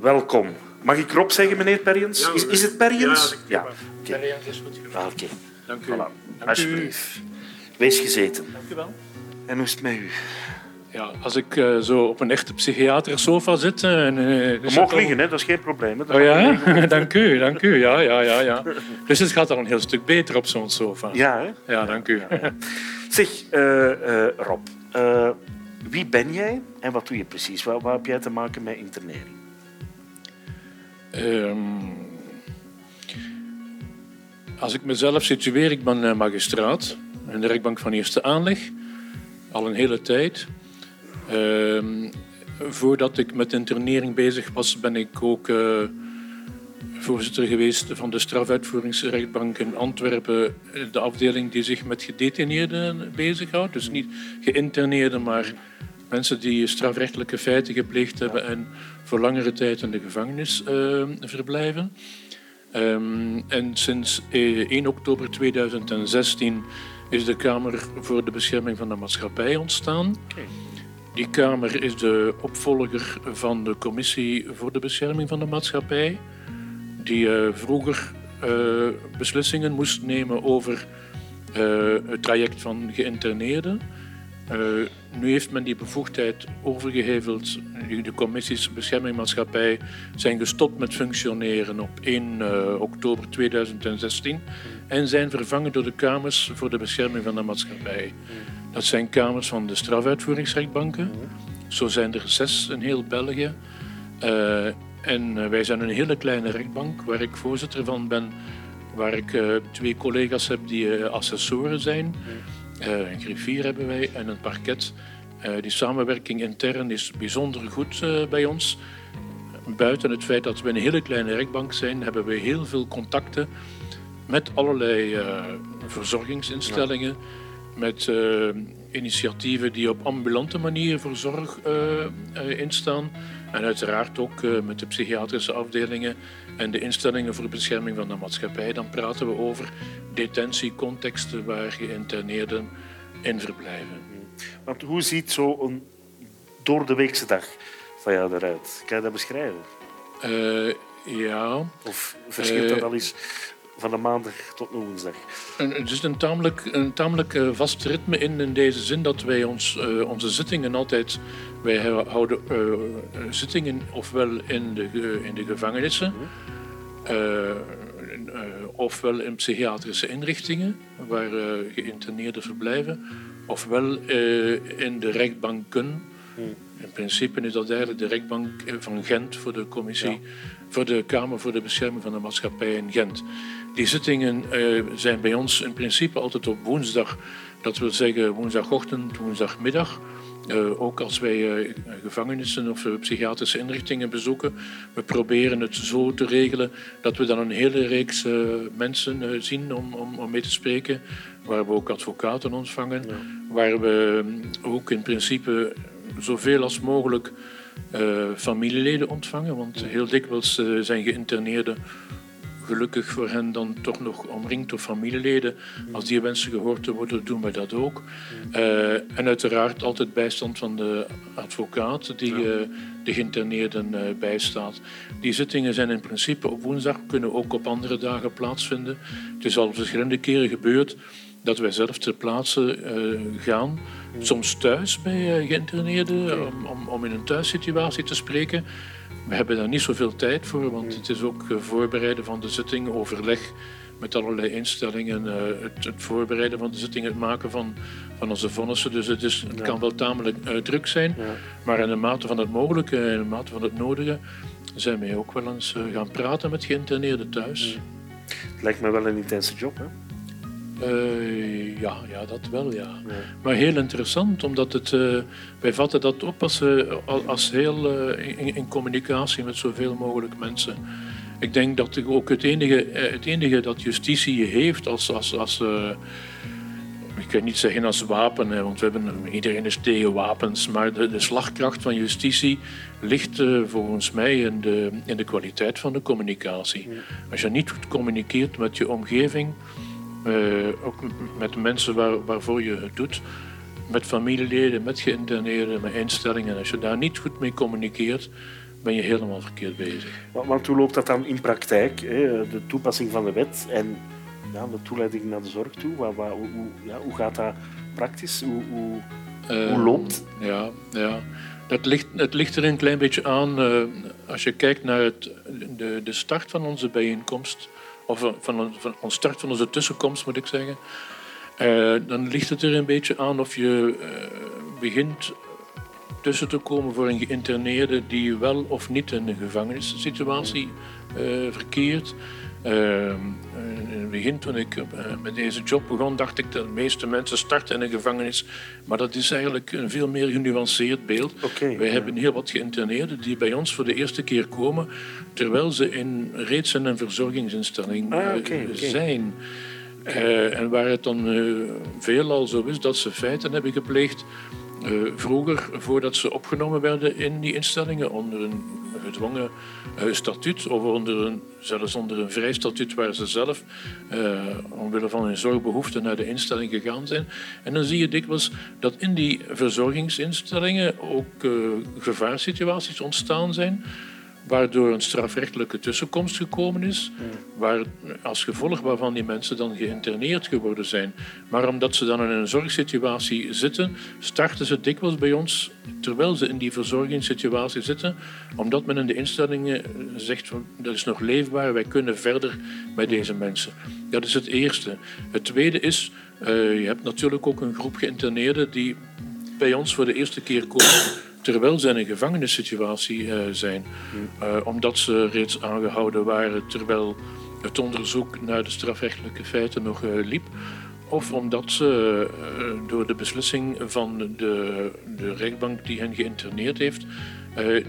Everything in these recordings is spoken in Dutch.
welkom. Mag ik Rob zeggen, meneer Perjens? Ja, is, is het Perjens? ja, Oké, Perjens is goed Ah, oké. Dank u. Voilà. Dank u. Alsjeblieft. Wees gezeten. Dank u wel. En hoe is het met u? Ja, als ik eh, zo op een echte psychiatersofa zit... eh, en, eh, Je dus mag het al- liggen, hè? dat is geen probleem. Hè? Oh ja? dank u, dank u. Ja, ja, ja, ja. Dus het gaat al een heel stuk beter op zo'n sofa. Ja, hè? Ja, dank u. Zeg, eh, eh, Rob. eh, wie ben jij en wat doe je precies? Wat, wat heb jij te maken met internering? Ehm, als ik mezelf situeer, ik ben eh, magistraat in de rechtbank van Eerste Aanleg, al een hele tijd. Ehm, voordat ik met internering bezig was, ben ik ook eh, voorzitter geweest van de strafuitvoeringsrechtbank in Antwerpen, de afdeling die zich met gedetineerden bezighoudt. Dus niet geïnterneerden, maar mensen die strafrechtelijke feiten gepleegd hebben en voor langere tijd in de gevangenis eh, verblijven. Ehm, en sinds eh, 1 oktober 2016 is de Kamer voor de Bescherming van de Maatschappij ontstaan. Die Kamer is de opvolger van de Commissie voor de Bescherming van de Maatschappij, die eh, vroeger eh, beslissingen moest nemen over eh, het traject van geïnterneerden. Eh, nu heeft men die bevoegdheid overgeheveld. De commissies Bescherming Maatschappij zijn gestopt met functioneren op 1 eh, oktober 2016 en zijn vervangen door de Kamers voor de Bescherming van de Maatschappij. Dat zijn kamers van de strafuitvoeringsrechtbanken. Zo zijn er zes in heel België. Eh, en wij zijn een hele kleine rechtbank waar ik voorzitter van ben, waar ik twee collega's heb die assessoren zijn. Eh, een griffier hebben wij en een parket. Eh, die samenwerking intern is bijzonder goed eh, bij ons. Buiten het feit dat we een hele kleine rechtbank zijn, hebben we heel veel contacten met allerlei verzorgingsinstellingen, met initiatieven die op ambulante manier voor zorg instaan. En uiteraard ook eh, met de psychiatrische afdelingen en de instellingen voor bescherming van de maatschappij. Dan praten we over detentiecontexten waar geïnterneerden in verblijven. Want hoe ziet zo'n door de weekse dag van jou eruit? Kan je dat beschrijven? Eh, ja, Of verschilt dat Eh, al eens van de maandag tot de woensdag? En Het is een tamelijk, een tamelijk eh, vast ritme in, in deze zin dat wij ons, eh, onze zittingen altijd... Wij houden eh, zittingen ofwel in de, in de gevangenissen... eh, ofwel in psychiatrische inrichtingen waar geïnterneerden verblijven... ofwel in de rechtbanken... In principe is dat eigenlijk de rechtbank van Gent voor de commissie, voor de Kamer voor de Bescherming van de Maatschappij in Gent. Die zittingen eh, zijn bij ons in principe altijd op woensdag. Dat wil zeggen woensdagochtend, woensdagmiddag. Eh, ook als wij eh, gevangenissen of psychiatrische inrichtingen bezoeken. We proberen het zo te regelen dat we dan een hele reeks mensen zien om, om, om mee te spreken. Waar we ook advocaten ontvangen. Waar we mm, ook in principe zoveel als mogelijk eh, familieleden ontvangen. Want heel dikwijls eh, zijn geïnterneerden gelukkig voor hen dan toch nog omringd door familieleden. Als die wensen gehoord te worden, doen wij dat ook. Eh, en uiteraard altijd bijstand van de advocaat die de geïnterneerden bijstaat. Die zittingen zijn in principe op woensdag, kunnen ook op andere dagen plaatsvinden. Het is al verschillende keren gebeurd dat wij zelf ter plaatse eh, gaan. Soms thuis bij eh, geïnterneerden, om, om, om in een thuissituatie te spreken. We hebben daar niet zoveel tijd voor, want het is ook eh, voorbereiden van de zitting, overleg met allerlei instellingen, het, het voorbereiden van de zitting, het maken van, van onze vonnissen. Dus het, is, het kan wel tamelijk druk zijn, maar in de mate van het mogelijke in de mate van het nodige zijn wij ook wel eens gaan praten met geïnterneerden thuis. Het lijkt me wel een intense job, hè? Eh, ja, ja, dat wel, ja. Maar heel interessant, omdat het, eh, wij vatten dat op als, eh, als heel in, in communicatie met zoveel mogelijk mensen. Ik denk dat ook het enige, het enige dat justitie heeft als, als, als ik kan niet zeggen als wapen, hè, want we hebben, iedereen is tegen wapens, maar de, de slagkracht van justitie ligt volgens mij in de, in de kwaliteit van de communicatie. Als je niet goed communiceert met je omgeving, ook m- met de mensen waar, waarvoor je het doet, met familieleden, met geïnterneerden, met instellingen. Als je daar niet goed mee communiceert, ben je helemaal verkeerd bezig. Want hoe loopt dat dan in praktijk? Hè? De toepassing van de wet en ja, de toeleiding naar de zorg toe. Hoe, ja, hoe gaat dat praktisch? Hoe, hoe, uh, hoe loopt Ja, ja. Dat ligt, het ligt er een klein beetje aan uh, als je kijkt naar het, de, de start van onze bijeenkomst, of van, van, start van onze tussenkomst moet ik zeggen. Uh, dan ligt het er een beetje aan of je begint tussen te komen voor een geïnterneerde die wel of niet in een gevangenissituatie verkeert. Uh, in het begin, toen ik uh, met deze job begon, dacht ik dat de meeste mensen starten in een gevangenis. Maar dat is eigenlijk een veel meer genuanceerd beeld. Okay, Wij hebben heel wat geïnterneerden die bij ons voor de eerste keer komen, terwijl ze in, reeds in een verzorgingsinstelling ah, okay, okay. zijn. Uh, en waar het dan uh, veelal zo is dat ze feiten hebben gepleegd uh, vroeger, voordat ze opgenomen werden in die instellingen, onder een gedwongen uh, statuut of onder een, zelfs onder een vrij statuut waar ze zelf uh, omwille van hun zorgbehoeften naar de instelling gegaan zijn. En dan zie je dikwijls dat in die verzorgingsinstellingen ook gevaarsituaties ontstaan zijn waardoor een strafrechtelijke tussenkomst gekomen is, waar, als gevolg waarvan die mensen dan geïnterneerd geworden zijn. Maar omdat ze dan in een zorgsituatie zitten, starten ze dikwijls bij ons terwijl ze in die verzorgingssituatie zitten, omdat men in de instellingen zegt van dat is nog leefbaar, wij kunnen verder met deze mensen. Dat is het eerste. Het tweede is, uh, je hebt natuurlijk ook een groep geïnterneerden die bij ons voor de eerste keer komen terwijl ze in een gevangenissituatie uh, zijn. Uh, omdat ze reeds aangehouden waren terwijl het onderzoek naar de strafrechtelijke feiten nog uh, liep. Of omdat ze door de beslissing van de, de rechtbank die hen geïnterneerd heeft,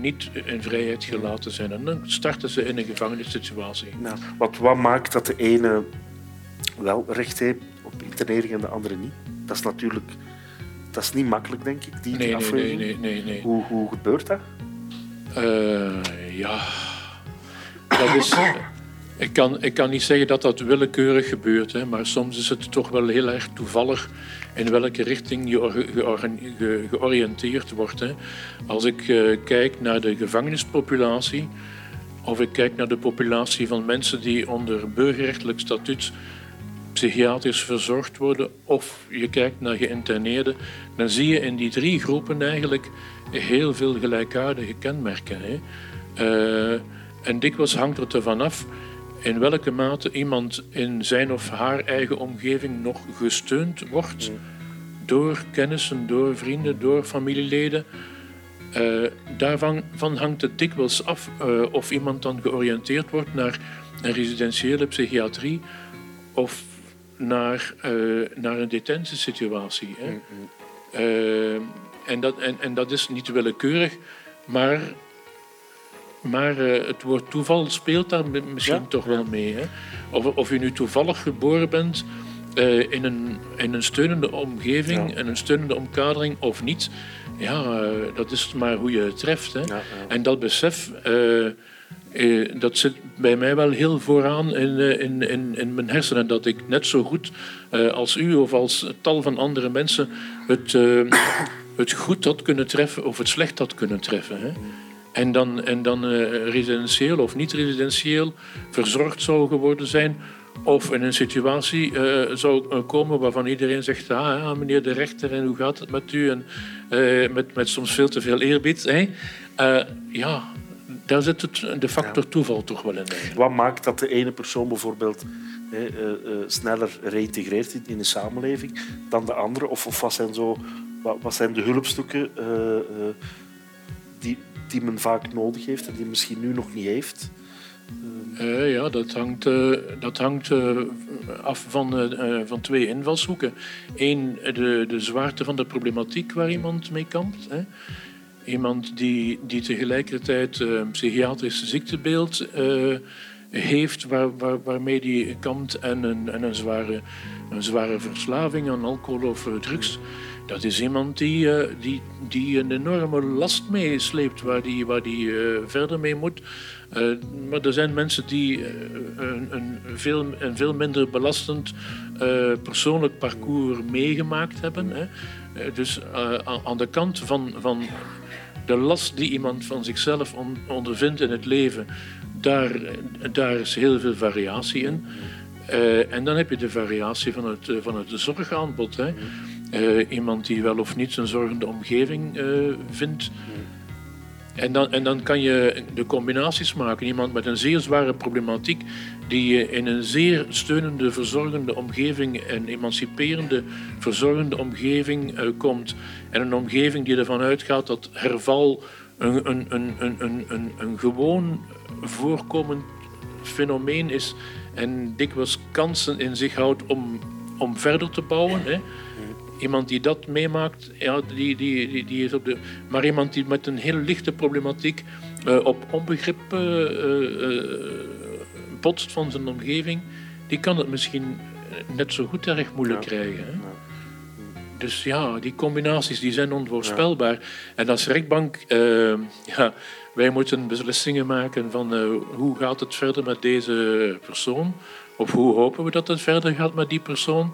niet in vrijheid gelaten zijn. En dan starten ze in een gevangenissituatie. Nou, wat, wat maakt dat de ene wel recht heeft op internering en de andere niet? Dat is natuurlijk dat is niet makkelijk, denk ik, die, nee, die. Nee, nee, nee, nee, Hoe, hoe gebeurt dat? Uh, ja, dat is... Ik kan, ik kan niet zeggen dat dat willekeurig gebeurt, hè, maar soms is het toch wel heel erg toevallig in welke richting je ge, georiënteerd wordt. Hè. Als ik uh, kijk naar de gevangenispopulatie, of ik kijk naar de populatie van mensen die onder burgerrechtelijk statuut psychiatrisch verzorgd worden of je kijkt naar geïnterneerden, dan zie je in die drie groepen eigenlijk heel veel gelijkaardige kenmerken. Hè. Uh, en dikwijls hangt het ervan af in welke mate iemand in zijn of haar eigen omgeving nog gesteund wordt door kennissen, door vrienden, door familieleden. Uh, daarvan van hangt het dikwijls af uh, of iemand dan georiënteerd wordt naar een residentiële psychiatrie of naar, uh, naar een detentiesituatie. Hè. Mm-hmm. Uh, en, dat, en, en dat is niet willekeurig, maar, maar uh, het woord toeval speelt daar misschien ja? toch wel mee. Hè. Of, of je nu toevallig geboren bent in, een, in een steunende omgeving, ja. in een steunende omkadering of niet, ja, dat is maar hoe je het treft. Hè. Ja, en dat besef eh, dat zit bij mij wel heel vooraan in, uh, in, in, in mijn hersenen. Dat ik net zo goed uh, als u of als tal van andere mensen het, het goed had kunnen treffen of het slecht had kunnen treffen. Hè. En dan, en dan residentieel of niet residentieel verzorgd zou geworden zijn. Of in een situatie zou komen waarvan iedereen zegt: ah, meneer de rechter, en hoe gaat het met u? En met, met soms veel te veel eerbied. Hè. ja, daar zit het, de factor ja. toeval toch wel in. Eigenlijk. Wat maakt dat de ene persoon bijvoorbeeld eh, uh, uh, sneller reïntegreert in de samenleving dan de andere? Of, of wat, zijn zo, wat, wat zijn de hulpstukken uh, die, die men vaak nodig heeft en die misschien nu nog niet heeft? ja, dat hangt, dat hangt af van, van twee invalshoeken. Eén, de, de zwaarte van de problematiek waar iemand mee kampt. Hè. Iemand die, die tegelijkertijd een uh, psychiatrisch ziektebeeld uh, heeft waar, waar, waarmee die kampt en een, en een, zware, een zware verslaving aan alcohol of uh, drugs. Dat is iemand die, die, die een enorme last meesleept waar die, waar die verder mee moet. Maar er zijn mensen die een, een, veel, een veel minder belastend persoonlijk parcours meegemaakt hebben. Hè. dus aan de kant van, van de last die iemand van zichzelf on, ondervindt in het leven, daar, daar is heel veel variatie in. En dan heb je de variatie van het, van het zorgaanbod. Hè. Iemand die wel of niet een zorgende omgeving vindt. En dan, dan kan je de combinaties maken. Iemand met een zeer zware problematiek, die in een zeer steunende, verzorgende omgeving, een emanciperende, verzorgende omgeving uh, komt. En een omgeving die ervan uitgaat dat herval een, een, een, een, een, een, een gewoon voorkomend fenomeen is en dikwijls kansen in zich houdt om, om verder te bouwen. Hè. Iemand die dat meemaakt, ja, die, die, die, die is op de. Maar iemand die met een heel lichte problematiek uh, op onbegrip uh, uh, botst van zijn omgeving, die kan het misschien net zo goed erg moeilijk krijgen. Hè? Dus ja, die combinaties die zijn onvoorspelbaar. Ja. En als rechtbank, ja, wij moeten beslissingen maken van hoe gaat het verder met deze persoon. Of hoe hopen we dat het verder gaat met die persoon?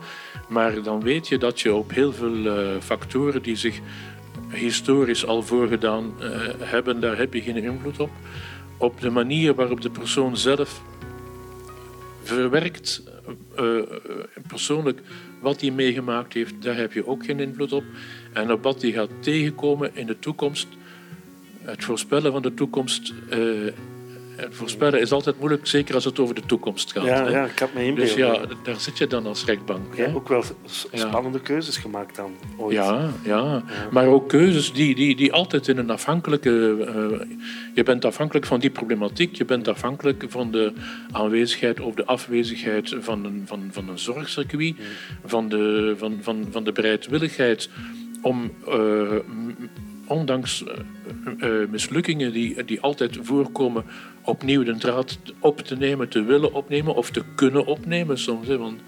Maar dan weet je dat je op heel veel uh, factoren die zich historisch al voorgedaan uh, hebben, daar heb je geen invloed op. Op de manier waarop de persoon zelf verwerkt, uh, persoonlijk wat hij meegemaakt heeft, daar heb je ook geen invloed op. En op wat hij gaat tegenkomen in de toekomst, het voorspellen van de toekomst voorspellen is altijd moeilijk, zeker als het over de toekomst gaat. Ja, ja ik had me Dus ja, daar zit je dan als rechtbank. Ja, ook wel spannende keuzes gemaakt dan. Ooit. Ja, ja, maar ook keuzes die, die, die altijd in een afhankelijke. Uh, je bent afhankelijk van die problematiek, je bent afhankelijk van de aanwezigheid of de afwezigheid van een, van, van een zorgcircuit, van, de, van, van, van de bereidwilligheid om. Uh, ondanks uh, mislukkingen die, die altijd voorkomen, opnieuw de draad op te nemen, te willen opnemen of te kunnen opnemen soms. Hè, want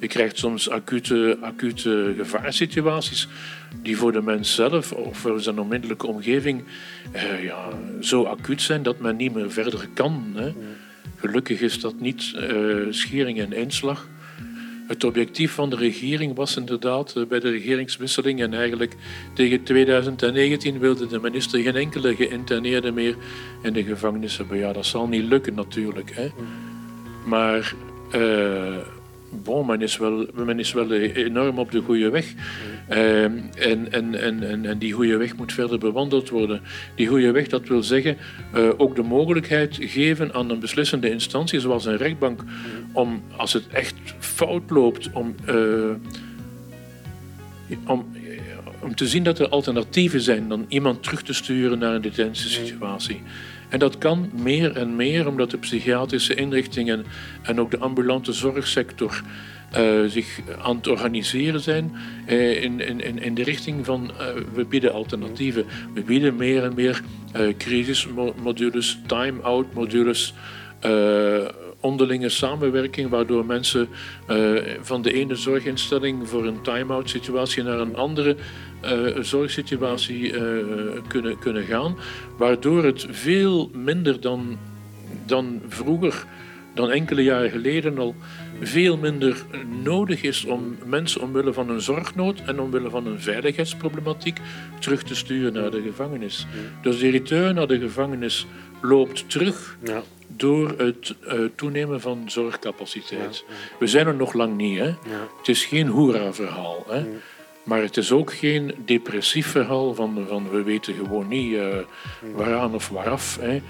je krijgt soms acute, acute gevaarsituaties die voor de mens zelf of voor zijn onmiddellijke omgeving eh, ja, zo acuut zijn dat men niet meer verder kan. Hè. Gelukkig is dat niet uh, schering en inslag. Het objectief van de regering was inderdaad eh, bij de regeringswisseling en eigenlijk tegen 2019 wilde de minister geen enkele geïnterneerde meer in de gevangenis hebben. Ja, dat zal niet lukken natuurlijk. Hè. Maar uh, bon, men, is wel, men is wel enorm op de goede weg. Uh, en, en, en, en die goede weg moet verder bewandeld worden. Die goede weg, dat wil zeggen uh, ook de mogelijkheid geven aan een beslissende instantie, zoals een rechtbank, om als het echt fout loopt, om, uh, om, om te zien dat er alternatieven zijn dan iemand terug te sturen naar een detentiesituatie. En dat kan meer en meer omdat de psychiatrische inrichtingen en ook de ambulante zorgsector uh, zich aan het organiseren zijn uh, in, in, in de richting van uh, we bieden alternatieven. We bieden meer en meer crisismodules, time-out modules onderlinge samenwerking, waardoor mensen van de ene zorginstelling voor een time-out situatie naar een andere zorgsituatie uh, kunnen, kunnen gaan. Waardoor het veel minder dan, dan vroeger, dan enkele jaren geleden al, veel minder nodig is om mensen omwille van een zorgnood en omwille van een veiligheidsproblematiek terug te sturen naar de gevangenis. Dus de return naar de gevangenis loopt terug. Ja door het uh, toenemen van zorgcapaciteit. We zijn er nog lang niet. Hè? Het is geen hoera-verhaal. Hè? Maar het is ook geen depressief verhaal van, van we weten gewoon niet uh, waaraan of waaraf. Hè? Uh,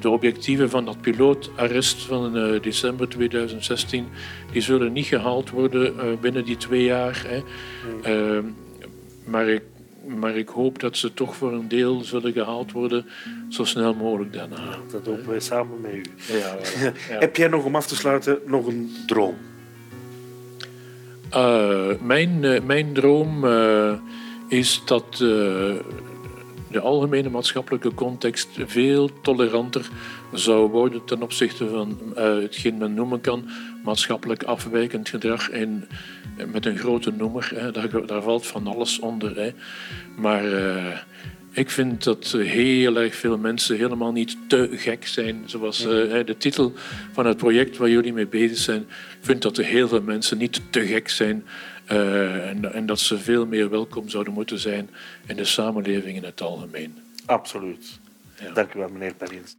de objectieven van dat pilootarrest van uh, december 2016 die zullen niet gehaald worden binnen die twee jaar. Hè? Ehm, maar ik maar ik hoop dat ze toch voor een deel zullen gehaald worden zo snel mogelijk daarna. Dat hopen wij samen met u. Ja, ja. Heb jij nog om af te sluiten nog een droom? Uh, mijn, uh, mijn droom uh, is dat de algemene maatschappelijke context veel toleranter zou worden ten opzichte van hetgeen men noemen kan maatschappelijk afwijkend gedrag. En met een grote noemer, hè, daar, valt van alles onder. Hè. Maar ik vind dat heel erg veel mensen helemaal niet te gek zijn. Zoals uh, de titel van het project waar jullie mee bezig zijn. Ik vind dat er heel veel mensen niet te gek zijn. Uh, en, en dat ze veel meer welkom zouden moeten zijn in de samenleving in het algemeen. Absoluut. Ja. Dank u wel, meneer Perrins.